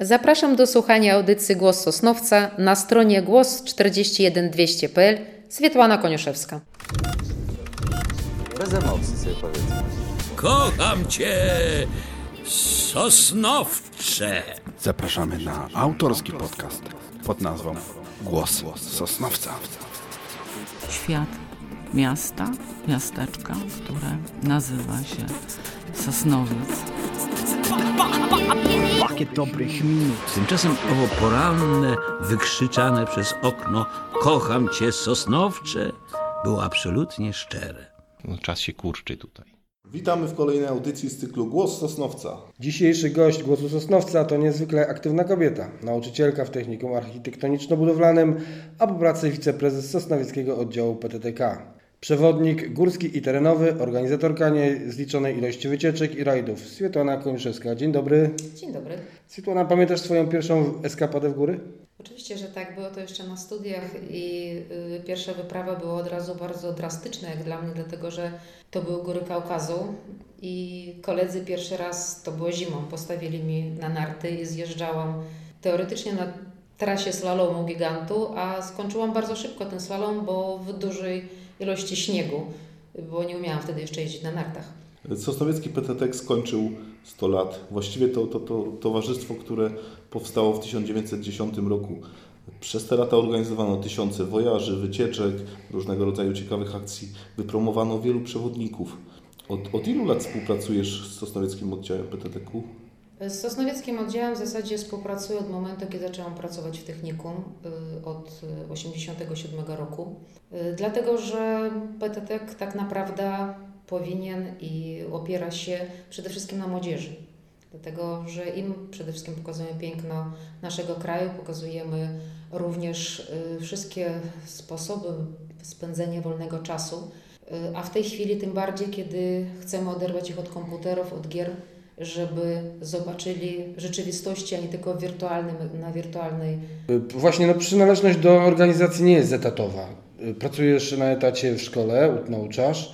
Zapraszam do słuchania audycji Głos Sosnowca na stronie głos41200.pl Swietłana Koniuszewska. Bez emocji sobie powiedzmy. Kocham cię, Sosnowcze. Zapraszamy na autorski podcast pod nazwą Głos Sosnowca. Świat miasta, miasteczka, które nazywa się Sosnowiec. Pakiet dobrych minut. Tymczasem owo poranne, wykrzyczane przez okno Kocham cię, Sosnowcze było absolutnie szczere. No, czas się kurczy tutaj. Witamy w kolejnej audycji z cyklu Głos Sosnowca. Dzisiejszy gość Głosu Sosnowca to niezwykle aktywna kobieta, nauczycielka w technikum architektoniczno-budowlanym, a po pracy wiceprezes Sosnowieckiego Oddziału PTTK. Przewodnik górski i terenowy, organizatorka niezliczonej ilości wycieczek i rajdów. Swietłana Koniuszewska. Dzień dobry. Dzień dobry. Swietłana, pamiętasz swoją pierwszą eskapadę w góry? Oczywiście, że tak. Było to jeszcze na studiach i y, pierwsza wyprawa była od razu bardzo drastyczna jak dla mnie, dlatego że to były góry Kaukazu i koledzy pierwszy raz, to było zimą, postawili mi na narty i zjeżdżałam teoretycznie na trasie slalomu gigantu, a skończyłam bardzo szybko ten slalom, bo w dużej ilości śniegu, bo nie umiałam wtedy jeszcze jeździć na nartach. Sosnowiecki PTT skończył 100 lat. Właściwie to, to, to towarzystwo, które powstało w 1910 roku. Przez te lata organizowano tysiące wojaży, wycieczek, różnego rodzaju ciekawych akcji. Wypromowano wielu przewodników. Od, od ilu lat współpracujesz z Sosnowieckim Oddziałem PTTK? Z Sosnowieckim Oddziałem w zasadzie współpracuję od momentu, kiedy zaczęłam pracować w technikum, y, od 1987 roku. Y, Dlatego, że PTT tak naprawdę powinien i opiera się przede wszystkim na młodzieży. Dlatego, że im przede wszystkim pokazujemy piękno naszego kraju, pokazujemy również y, wszystkie sposoby spędzenia wolnego czasu, Y, a w tej chwili tym bardziej, kiedy chcemy oderwać ich od komputerów, od gier, żeby zobaczyli rzeczywistości, a nie tylko wirtualnym, na wirtualnej. Właśnie no, przynależność do organizacji nie jest etatowa. Pracujesz na etacie w szkole, nauczasz.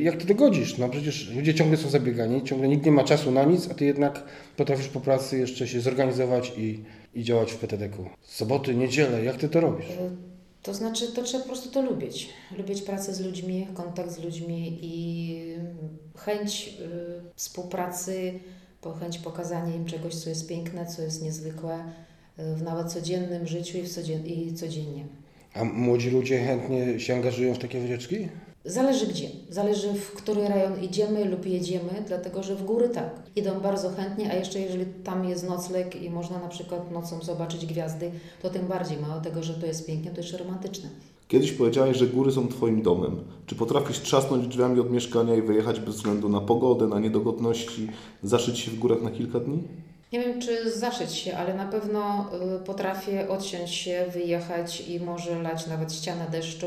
Jak ty to godzisz? No przecież ludzie ciągle są zabiegani, ciągle nikt nie ma czasu na nic, a ty jednak potrafisz po pracy jeszcze się zorganizować i, i działać w PTD-ku. Soboty, niedzielę, jak ty to robisz? Y, To znaczy, to trzeba po prostu to lubić. Lubić pracę z ludźmi, kontakt z ludźmi i chęć y, współpracy, po chęć pokazania im czegoś, co jest piękne, co jest niezwykłe y, w nawet codziennym życiu i, w codzien- i codziennie. A młodzi ludzie chętnie się angażują w takie wycieczki? Zależy gdzie, zależy w który rejon idziemy lub jedziemy, dlatego że w góry tak, idą bardzo chętnie, a jeszcze jeżeli tam jest nocleg i można na przykład nocą zobaczyć gwiazdy, to tym bardziej, mało tego, że to jest pięknie, to jeszcze romantyczne. Kiedyś powiedziałeś, że góry są Twoim domem. Czy potrafisz trzasnąć drzwiami od mieszkania i wyjechać bez względu na pogodę, na niedogodności, zaszyć się w górach na kilka dni? Nie wiem, czy zaszyć się, ale na pewno y, potrafię odciąć się, wyjechać i może lać nawet ściana deszczu.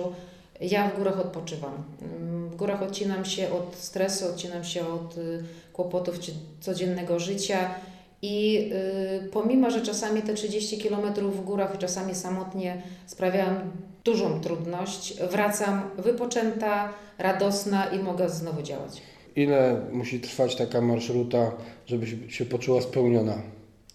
Ja w górach odpoczywam. Ym, W górach odcinam się od stresu, odcinam się od y, kłopotów codziennego życia i y, pomimo, że czasami te 30 km w górach, czasami samotnie sprawiałam dużą trudność, wracam wypoczęta, radosna i mogę znowu działać. Ile musi trwać taka marszruta, żeby się poczuła spełniona?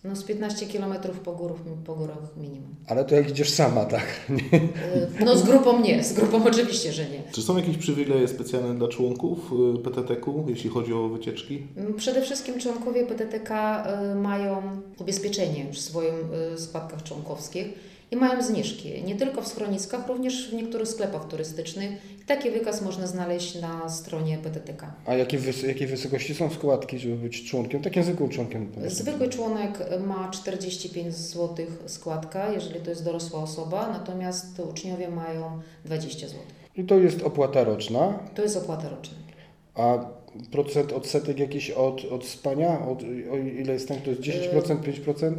No z 15 km po, górach, po górach minimum. Ale to jak idziesz sama, tak? Nie? Y, No z grupą nie, z grupą oczywiście, że nie. Czy są jakieś przywileje specjalne dla członków y, PTTK, jeśli chodzi o wycieczki? Mm, Przede wszystkim członkowie PTTK y, mają ubezpieczenie w swoich składkach członkowskich i mają zniżki. Nie tylko w schroniskach, również w niektórych sklepach turystycznych. I taki wykaz można znaleźć na stronie PTTK. A jakie, wys- jakiej wysokości są składki, żeby być członkiem? Takim zwykłym członkiem. Zwykły członek ma 45 zł składka, jeżeli to jest dorosła osoba, natomiast uczniowie mają 20 zł. I to jest opłata roczna. To jest opłata roczna. A procent odsetek jakiś od, od spania? Od, o ile jest tam? To jest 10%, 5%?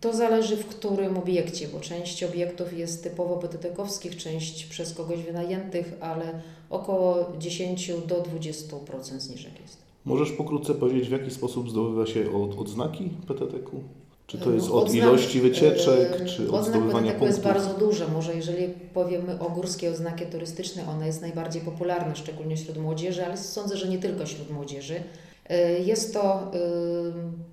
To zależy w którym obiekcie, bo część obiektów jest typowo PTT-kowskich, część przez kogoś wynajętych, ale około 10 do 20% zniżek jest. Możesz pokrótce powiedzieć, w jaki sposób zdobywa się od, odznaki PTTK? Czy to jest No, od odznak- ilości wycieczek, e, czy od zdobywania PTT jest punktów? bardzo duże. Może jeżeli powiemy o górskiej oznakie turystycznej, ona jest najbardziej popularna, szczególnie wśród młodzieży, ale sądzę, że nie tylko wśród młodzieży. Y, Jest to y,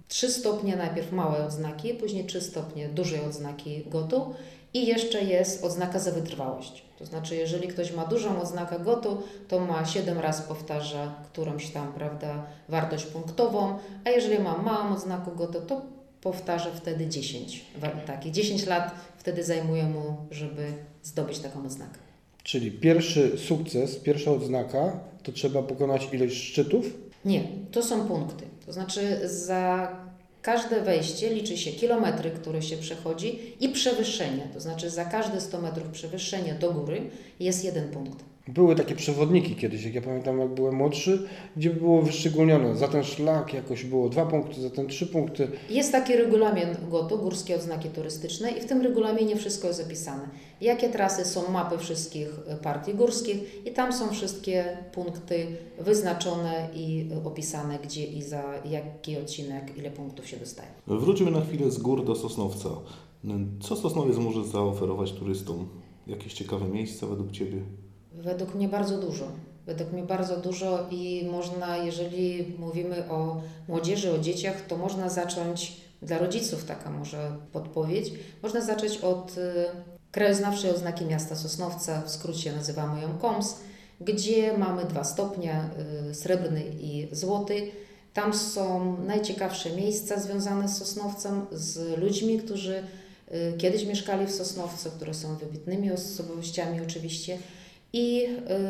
3 stopnie najpierw małe odznaki, później 3 stopnie dużej odznaki GOTU i jeszcze jest odznaka za wytrwałość. To znaczy, jeżeli ktoś ma dużą odznakę GOTU, to ma 7 razy powtarza którąś tam, prawda, wartość punktową, a jeżeli ma małą odznakę GOTU, to powtarza wtedy 10. Wa- Takich 10 lat wtedy zajmuje mu, żeby zdobyć taką odznakę. Czyli pierwszy sukces, pierwsza odznaka, to trzeba pokonać ilość szczytów. Nie, to są punkty. To znaczy za każde wejście liczy się kilometry, które się przechodzi i przewyższenie. To znaczy za każde 100 metrów przewyższenie do góry jest jeden punkt. Były takie przewodniki kiedyś, jak ja pamiętam, jak byłem młodszy, gdzie było wyszczególnione, za ten szlak jakoś było dwa punkty, za ten trzy punkty. Jest taki regulamin GOTO, Górskie Odznaki Turystyczne i w tym regulaminie wszystko jest opisane. Jakie trasy są mapy wszystkich e, partii górskich i tam są wszystkie punkty wyznaczone i e, opisane, gdzie i za jaki odcinek, ile punktów się dostaje. Wróćmy na chwilę z gór do Sosnowca. Co Sosnowiec może zaoferować turystom? Jakieś ciekawe miejsca według Ciebie? Według mnie bardzo dużo. Według mnie bardzo dużo i można, jeżeli mówimy o młodzieży, o dzieciach, to można zacząć, dla rodziców taka może podpowiedź, można zacząć od y, krajoznawczej oznaki miasta Sosnowca, w skrócie nazywamy ją KOMS, gdzie mamy dwa stopnie, y, srebrny i złoty. Tam są najciekawsze miejsca związane z Sosnowcem, z ludźmi, którzy y, kiedyś mieszkali w Sosnowcu, które są wybitnymi osobowościami oczywiście. I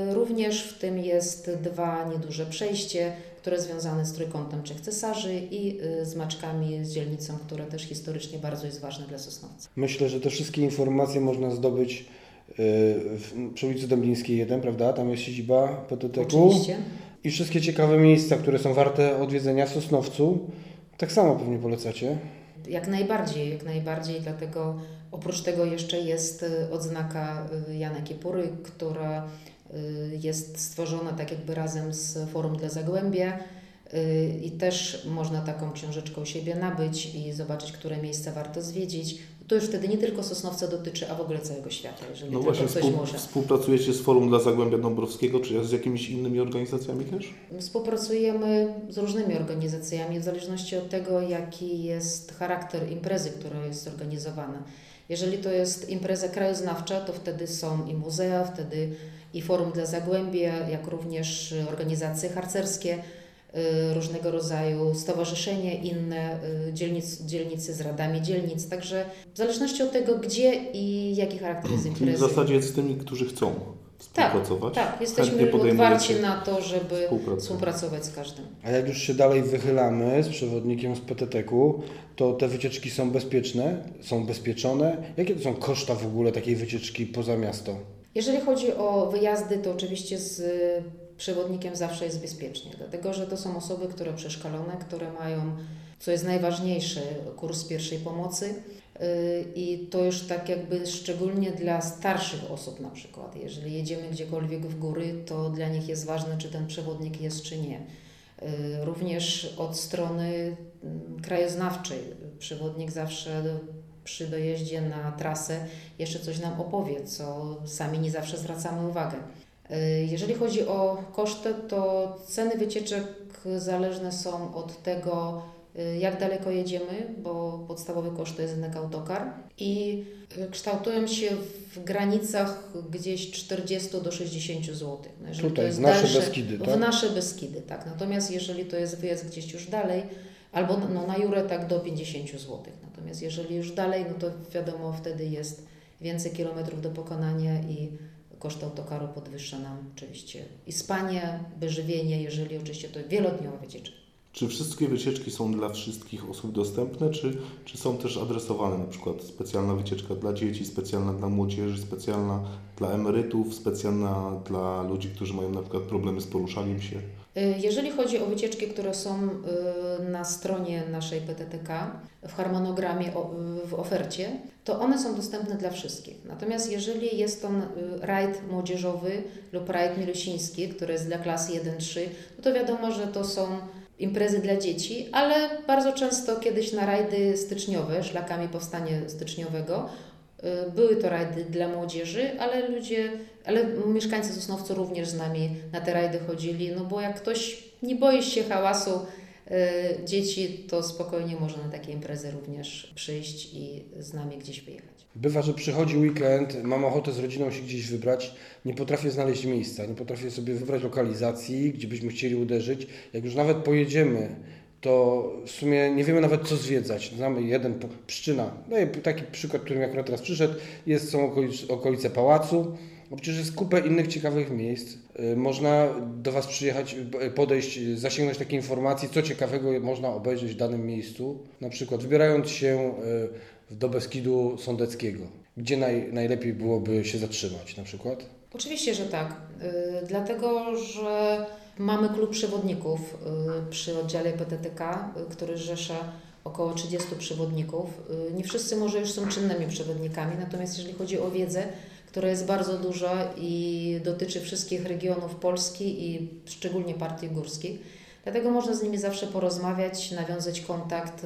y, również w tym jest dwa nieduże przejście, które związane z trójkątem trzech cesarzy i y, z maczkami, z dzielnicą, która też historycznie bardzo jest ważna dla Sosnowca. Myślę, że te wszystkie informacje można zdobyć w, przy ulicy Dęblińskiej 1, prawda? Tam jest siedziba PTT-ku. Oczywiście. I wszystkie ciekawe miejsca, które są warte odwiedzenia w Sosnowcu, tak samo pewnie polecacie. Jak najbardziej, jak najbardziej, dlatego oprócz tego jeszcze jest y, odznaka y, Jana Kiepury, która y, jest stworzona tak jakby razem z Forum dla Zagłębia i też można taką książeczkę u siebie nabyć i zobaczyć, które miejsca warto zwiedzić. To już wtedy nie tylko Sosnowca dotyczy, a w ogóle całego świata, jeżeli No właśnie, ktoś współ, może. współpracujecie z Forum dla Zagłębia Dąbrowskiego, czy z jakimiś innymi organizacjami też? Współpracujemy z różnymi organizacjami w zależności od tego, jaki jest charakter imprezy, która jest organizowana. Jeżeli to jest impreza krajoznawcza, to wtedy są i muzea, wtedy i Forum dla Zagłębia, jak również organizacje harcerskie, różnego rodzaju stowarzyszenie, inne y, dzielnic, dzielnicy z radami dzielnic. Także w zależności od tego, gdzie i jaki charakter jest Czyli w imprezy. zasadzie jest z tymi, którzy chcą współpracować. Tak, Chętnie jesteśmy otwarci na to, żeby współpracę. współpracować z każdym. A jak już się dalej wychylamy z przewodnikiem z PTT-ku, to te wycieczki są bezpieczne, są bezpieczone. Jakie to są koszta w ogóle takiej wycieczki poza miasto? Jeżeli chodzi o wyjazdy, to oczywiście z y, przewodnikiem zawsze jest bezpiecznie, dlatego że to są osoby, które przeszkolone, które mają, co jest najważniejsze, kurs pierwszej pomocy y, i to już tak jakby szczególnie dla starszych osób na przykład. Jeżeli jedziemy gdziekolwiek w góry, to dla nich jest ważne, czy ten przewodnik jest, czy nie. Y, Również od strony mm, krajoznawczej przewodnik zawsze przy dojeździe na trasę jeszcze coś nam opowie, co sami nie zawsze zwracamy uwagę. Y, Jeżeli chodzi o koszty, to ceny wycieczek zależne są od tego, y, jak daleko jedziemy, bo podstawowy koszt to jest jednak autokar i y, kształtują się w granicach gdzieś 40 do 60 zł. No jeżeli Tutaj, to jest w nasze dalsze, Beskidy, W tak? nasze Beskidy, tak. Natomiast jeżeli to jest wyjazd gdzieś już dalej, albo no, na Jurę tak do 50 zł. Natomiast jeżeli już dalej, no to wiadomo, wtedy jest więcej kilometrów do pokonania i koszt autokaru podwyższa nam oczywiście i spanie, jeżeli oczywiście to wielodniowa wycieczka. Czy wszystkie wycieczki są dla wszystkich osób dostępne, czy, czy są też adresowane? Na przykład specjalna wycieczka dla dzieci, specjalna dla młodzieży, specjalna dla emerytów, specjalna dla ludzi, którzy mają na przykład problemy z poruszaniem się? Y, Jeżeli chodzi o wycieczki, które są y, na stronie naszej PTTK, w harmonogramie, w ofercie, to one są dostępne dla wszystkich. Natomiast jeżeli jest on y, rajd młodzieżowy lub rajd milusiński, który jest dla klasy 1-3, no to wiadomo, że to są imprezy dla dzieci, ale bardzo często kiedyś na rajdy styczniowe, szlakami powstania styczniowego, były to rajdy dla młodzieży, ale ludzie, ale mieszkańcy Sosnowca również z nami na te rajdy chodzili, no bo jak ktoś nie boisz się hałasu y, dzieci, to spokojnie można na takie imprezy również przyjść i z nami gdzieś wyjechać. Bywa, że przychodzi weekend, mam ochotę z rodziną się gdzieś wybrać, nie potrafię znaleźć miejsca, nie potrafię sobie wybrać lokalizacji, gdzie byśmy chcieli uderzyć. Jak już nawet pojedziemy, to w sumie nie wiemy nawet co zwiedzać. Znamy jeden, Pszczyna, daję taki przykład, który mi akurat teraz przyszedł, jest, są okolic, okolice pałacu, bo przecież jest kupę innych ciekawych miejsc. Y, Można do Was przyjechać, y, podejść, y, zasięgnąć takiej informacji, co ciekawego można obejrzeć w danym miejscu. Na przykład wybierając się do Beskidu Sądeckiego. Gdzie naj, najlepiej byłoby się zatrzymać na przykład? Oczywiście, że tak. Y, Dlatego, że mamy klub przewodników y, przy oddziale PTTK, y, który rzesza około 30 przewodników. Y, Nie wszyscy może już są czynnymi przewodnikami, natomiast jeżeli chodzi o wiedzę, która jest bardzo duża i dotyczy wszystkich regionów Polski i szczególnie partii górskich, dlatego można z nimi zawsze porozmawiać, nawiązać kontakt.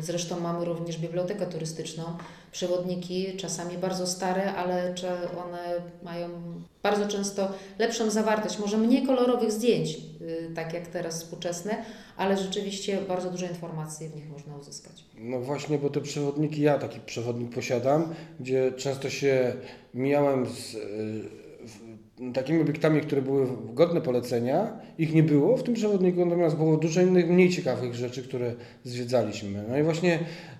Zresztą mamy również bibliotekę turystyczną, przewodniki, czasami bardzo stare, ale one mają bardzo często lepszą zawartość, może mniej kolorowych zdjęć, y, tak jak teraz współczesne, ale rzeczywiście bardzo dużo informacji w nich można uzyskać. No właśnie, bo te przewodniki, ja taki przewodnik posiadam, gdzie często się mijałem z y, takimi obiektami, które były godne polecenia. Ich nie było w tym przewodniku, natomiast było dużo innych, mniej ciekawych rzeczy, które zwiedzaliśmy. No i właśnie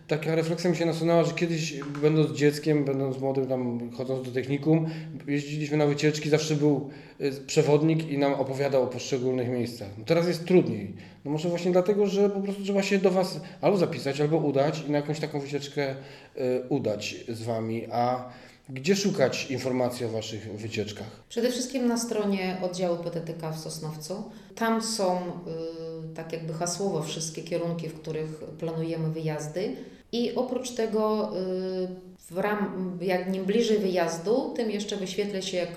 taka refleksja mi się nasunęła, że kiedyś będąc dzieckiem, będąc młodym, tam chodząc do technikum, jeździliśmy na wycieczki, zawsze był y, przewodnik i nam opowiadał o poszczególnych miejscach. No teraz jest trudniej. No może właśnie dlatego, że po prostu trzeba się do Was albo zapisać, albo udać i na jakąś taką wycieczkę y, udać z Wami. A gdzie szukać informacji o Waszych wycieczkach? Przede wszystkim na stronie oddziału PTTK w Sosnowcu. Tam są y, tak jakby hasłowo wszystkie kierunki, w których planujemy wyjazdy. I oprócz tego y, w ram, jak im bliżej wyjazdu, tym jeszcze wyświetla się, jak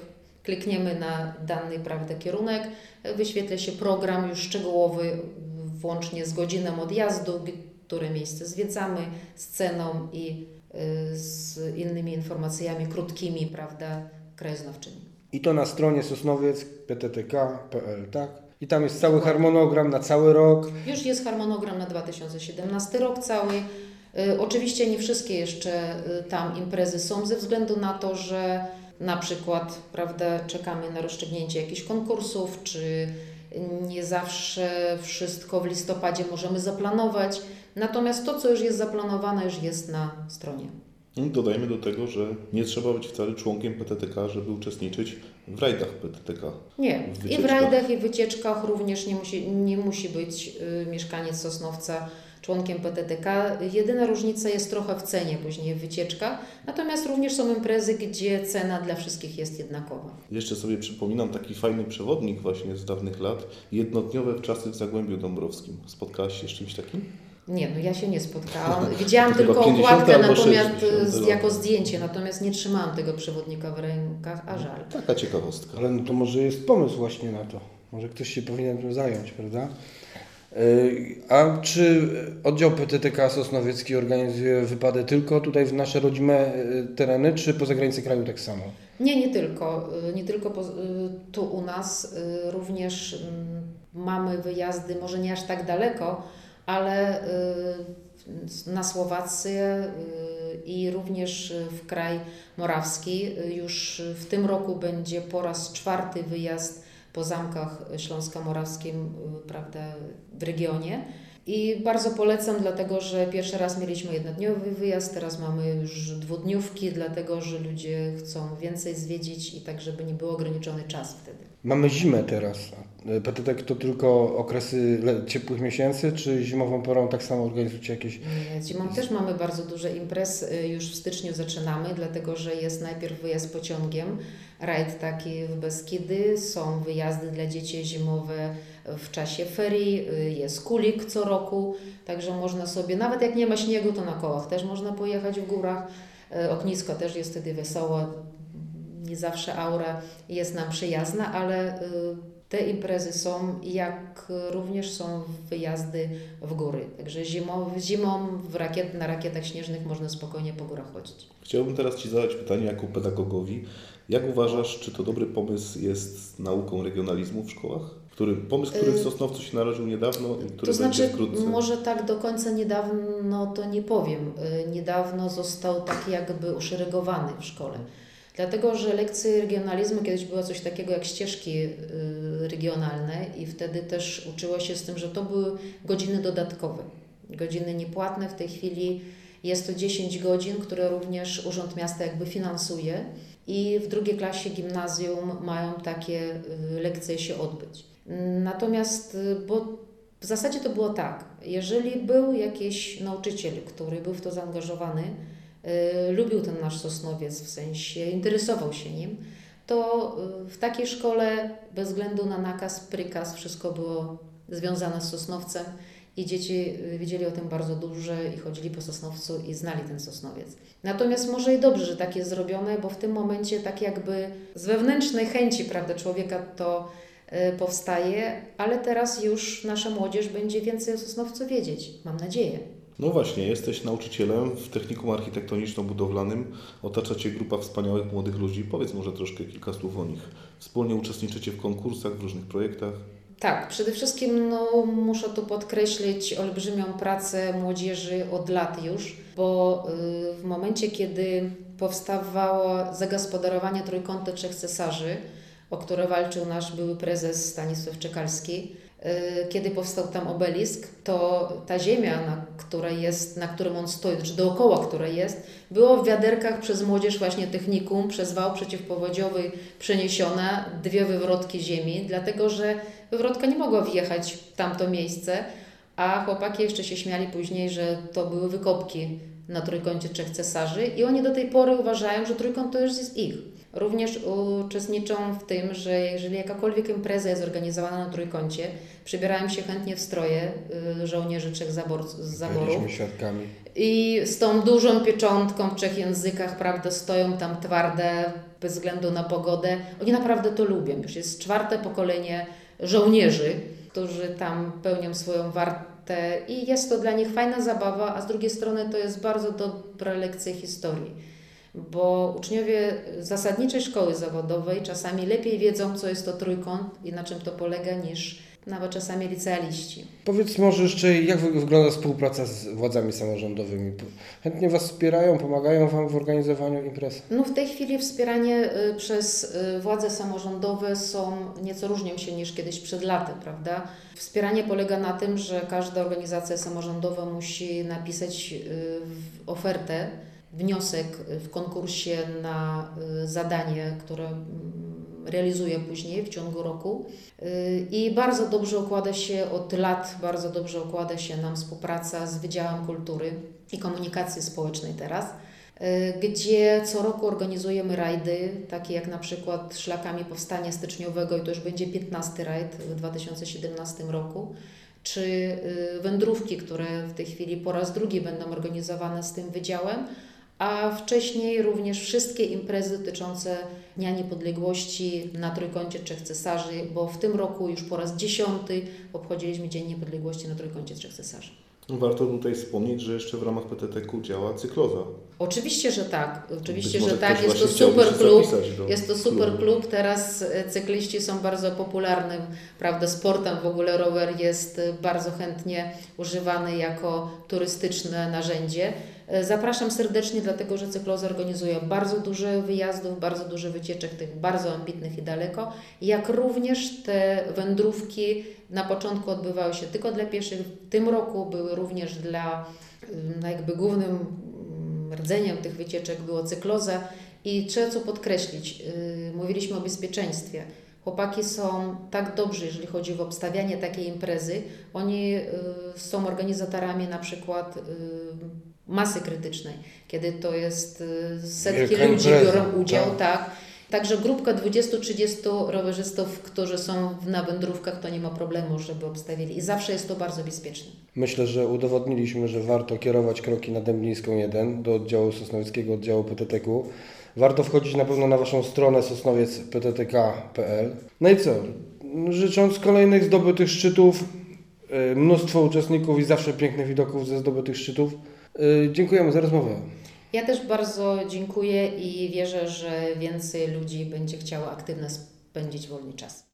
klikniemy na dany prawda, kierunek, wyświetla się program już szczegółowy, włącznie z godziną odjazdu, które miejsce zwiedzamy, z ceną i z innymi informacjami krótkimi, prawda, krajoznawczymi. I to na stronie sosnowiec.pttk.pl, tak? I tam jest cały harmonogram na cały rok. Już jest harmonogram na 2017 rok cały. Y, Oczywiście nie wszystkie jeszcze y, tam imprezy są ze względu na to, że na przykład prawda, czekamy na rozstrzygnięcie jakichś konkursów, czy nie zawsze wszystko w listopadzie możemy zaplanować. Natomiast to, co już jest zaplanowane, już jest na stronie. Dodajmy do tego, że nie trzeba być wcale członkiem PTTK, żeby uczestniczyć w rajdach PTTK. Nie, W i w rajdach, i w wycieczkach również nie musi, nie musi być y, mieszkaniec Sosnowca członkiem PTTK. Jedyna różnica jest trochę w cenie później w wycieczkach, natomiast również są imprezy, gdzie cena dla wszystkich jest jednakowa. Jeszcze sobie przypominam taki fajny przewodnik właśnie z dawnych lat. Jednodniowe wczasy w Zagłębiu Dąbrowskim. Spotkałaś się z czymś takim? Nie, no ja się nie spotkałam. Widziałam tylko 50 okładkę natomiast 60 z, roku. jako zdjęcie, natomiast nie trzymałam tego przewodnika w rękach, a żal. Taka ciekawostka. Ale no to może jest pomysł właśnie na to. Może ktoś się powinien tym zająć, prawda? Yy, A czy oddział PTTK Sosnowiecki organizuje wypady tylko tutaj w nasze rodzime yy, tereny, czy poza granicę kraju tak samo? Nie, nie tylko. Nie tylko tu u nas, również mm, mamy wyjazdy, może nie aż tak daleko, ale y, na Słowację y, i również w kraj morawski. Już w tym roku będzie po raz czwarty wyjazd po zamkach śląsko-morawskim, y, prawda, w regionie. I bardzo polecam, dlatego że pierwszy raz mieliśmy jednodniowy wyjazd, teraz mamy już dwudniówki, dlatego że ludzie chcą więcej zwiedzić i tak, żeby nie był ograniczony czas wtedy. Mamy zimę teraz. PTTK to tylko okresy ciepłych miesięcy, czy zimową porą tak samo organizujecie jakieś Nie, Zimą też mamy bardzo dużo imprez, już w styczniu zaczynamy, dlatego że jest najpierw wyjazd pociągiem, rajd taki w Beskidy, są wyjazdy dla dzieci zimowe w czasie ferii, jest kulik co roku, także można sobie, nawet jak nie ma śniegu, to na kołach też można pojechać w górach. Y, Ognisko też jest wtedy wesoło, nie zawsze aura jest nam przyjazna, ale y, te imprezy są, jak również są wyjazdy w góry. Także zimą, zimą w rakiet, na rakietach śnieżnych można spokojnie po górach chodzić. Chciałbym teraz Ci zadać pytanie jako pedagogowi. Jak uważasz, czy to dobry pomysł jest nauką regionalizmu w szkołach? Który, pomysł, który w Sosnowcu się narodził niedawno i który Y, To będzie znaczy, wkrótce. może tak do końca niedawno to nie powiem. Y, Niedawno został tak jakby uszeregowany w szkole. Dlatego, że lekcje regionalizmu kiedyś było coś takiego jak ścieżki y, regionalne i wtedy też uczyło się z tym, że to były godziny dodatkowe, godziny niepłatne. W tej chwili jest to 10 godzin, które również Urząd Miasta jakby finansuje i w drugiej klasie gimnazjum mają takie y, lekcje się odbyć. Natomiast, y, bo w zasadzie to było tak, jeżeli był jakiś nauczyciel, który był w to zaangażowany, lubił ten nasz Sosnowiec, w sensie interesował się nim, to y, w takiej szkole bez względu na nakaz, prykaz, wszystko było związane z Sosnowcem i dzieci y, wiedzieli o tym bardzo dużo i chodzili po Sosnowcu i znali ten Sosnowiec. Natomiast może i dobrze, że tak jest zrobione, bo w tym momencie tak jakby z wewnętrznej chęci prawda, człowieka to y, powstaje, ale teraz już nasza młodzież będzie więcej o Sosnowcu wiedzieć, mam nadzieję. No właśnie, jesteś nauczycielem w technikum architektoniczno-budowlanym. Otacza Cię grupa wspaniałych młodych ludzi. Powiedz może troszkę kilka słów o nich. Wspólnie uczestniczycie w konkursach, w różnych projektach. Tak, przede wszystkim no, muszę tu podkreślić olbrzymią pracę młodzieży od lat już, bo y, w momencie, kiedy powstawało zagospodarowanie Trójkąta Trzech Cesarzy, o które walczył nasz były prezes Stanisław Czekalski, kiedy powstał tam obelisk, to ta ziemia, na której jest, na którym on stoi, czy dookoła której jest, było w wiaderkach przez młodzież właśnie technikum, przez wał przeciwpowodziowy przeniesione dwie wywrotki ziemi, dlatego że wywrotka nie mogła wjechać w tamto miejsce, a chłopaki jeszcze się śmiali później, że to były wykopki na trójkącie trzech cesarzy i oni do tej pory uważają, że trójkąt to już jest ich. Również uczestniczą w tym, że jeżeli jakakolwiek impreza jest organizowana na trójkącie, przybierają się chętnie w stroje y, żołnierzy trzech zabor, z zaboru. Byliśmy świadkami. I z tą dużą pieczątką w trzech językach, prawda, stoją tam twarde, bez względu na pogodę. Oni naprawdę to lubią. Już jest czwarte pokolenie żołnierzy, którzy tam pełnią swoją wartę i jest to dla nich fajna zabawa, a z drugiej strony to jest bardzo dobra lekcja historii. Bo uczniowie zasadniczej szkoły zawodowej czasami lepiej wiedzą, co jest to trójkąt i na czym to polega, niż nawet czasami licealiści. Powiedz może jeszcze, jak wy- wygląda współpraca z władzami samorządowymi? Chętnie Was wspierają, pomagają Wam w organizowaniu imprez? No w tej chwili wspieranie y, przez y, władze samorządowe są nieco różnią się niż kiedyś przed laty, prawda? Wspieranie polega na tym, że każda organizacja samorządowa musi napisać y, ofertę, wniosek w konkursie na zadanie, które realizuje później w ciągu roku. Y, I bardzo dobrze układa się od lat, bardzo dobrze układa się nam współpraca z Wydziałem Kultury i Komunikacji Społecznej teraz y, gdzie co roku organizujemy rajdy, takie jak na przykład Szlakami Powstania Styczniowego i to już będzie 15 rajd w 2017 roku, czy y, wędrówki, które w tej chwili po raz drugi będą organizowane z tym wydziałem, a wcześniej również wszystkie imprezy dotyczące Dnia Niepodległości na Trójkącie Trzech Cesarzy, bo w tym roku już po raz dziesiąty obchodziliśmy Dzień Niepodległości na Trójkącie Trzech Cesarzy. Warto tutaj wspomnieć, że jeszcze w ramach PTTK działa cykloza. Oczywiście, że tak. Oczywiście, że tak. Jest to super klub. Jest to super klubu. klub. Teraz e, cykliści są bardzo popularnym, prawda, sportem. W ogóle rower jest e, bardzo chętnie używany jako turystyczne narzędzie. E, Zapraszam serdecznie, dlatego że Cykloza organizuje bardzo dużo wyjazdów, bardzo dużo wycieczek, tych bardzo ambitnych i daleko, jak również te wędrówki na początku odbywały się tylko dla pieszych. W tym roku były również dla, y, no jakby głównym mm, rdzeniem tych wycieczek było cykloza i trzeba co podkreślić, yy, mówiliśmy o bezpieczeństwie. Chłopaki są tak dobrzy, jeżeli chodzi o obstawianie takiej imprezy. Oni yy, są organizatorami na przykład yy, masy krytycznej, kiedy to jest yy, setki Wielka ludzi impreza, biorą udział, tak. tak. Także grupka 20-30 rowerzystów, którzy są na wędrówkach, to nie ma problemu, żeby obstawili. I zawsze jest to bardzo bezpieczne. Myślę, że udowodniliśmy, że warto kierować kroki na Dęblińską 1 do oddziału Sosnowieckiego oddziału PTTK. Warto wchodzić na pewno na Waszą stronę sosnowiecpttk.pl. No i co? Życząc kolejnych zdobytych szczytów, y, mnóstwo uczestników i zawsze pięknych widoków ze zdobytych szczytów. Y, Dziękujemy za rozmowę. Ja też bardzo dziękuję i wierzę, że więcej ludzi będzie chciało aktywnie spędzić wolny czas.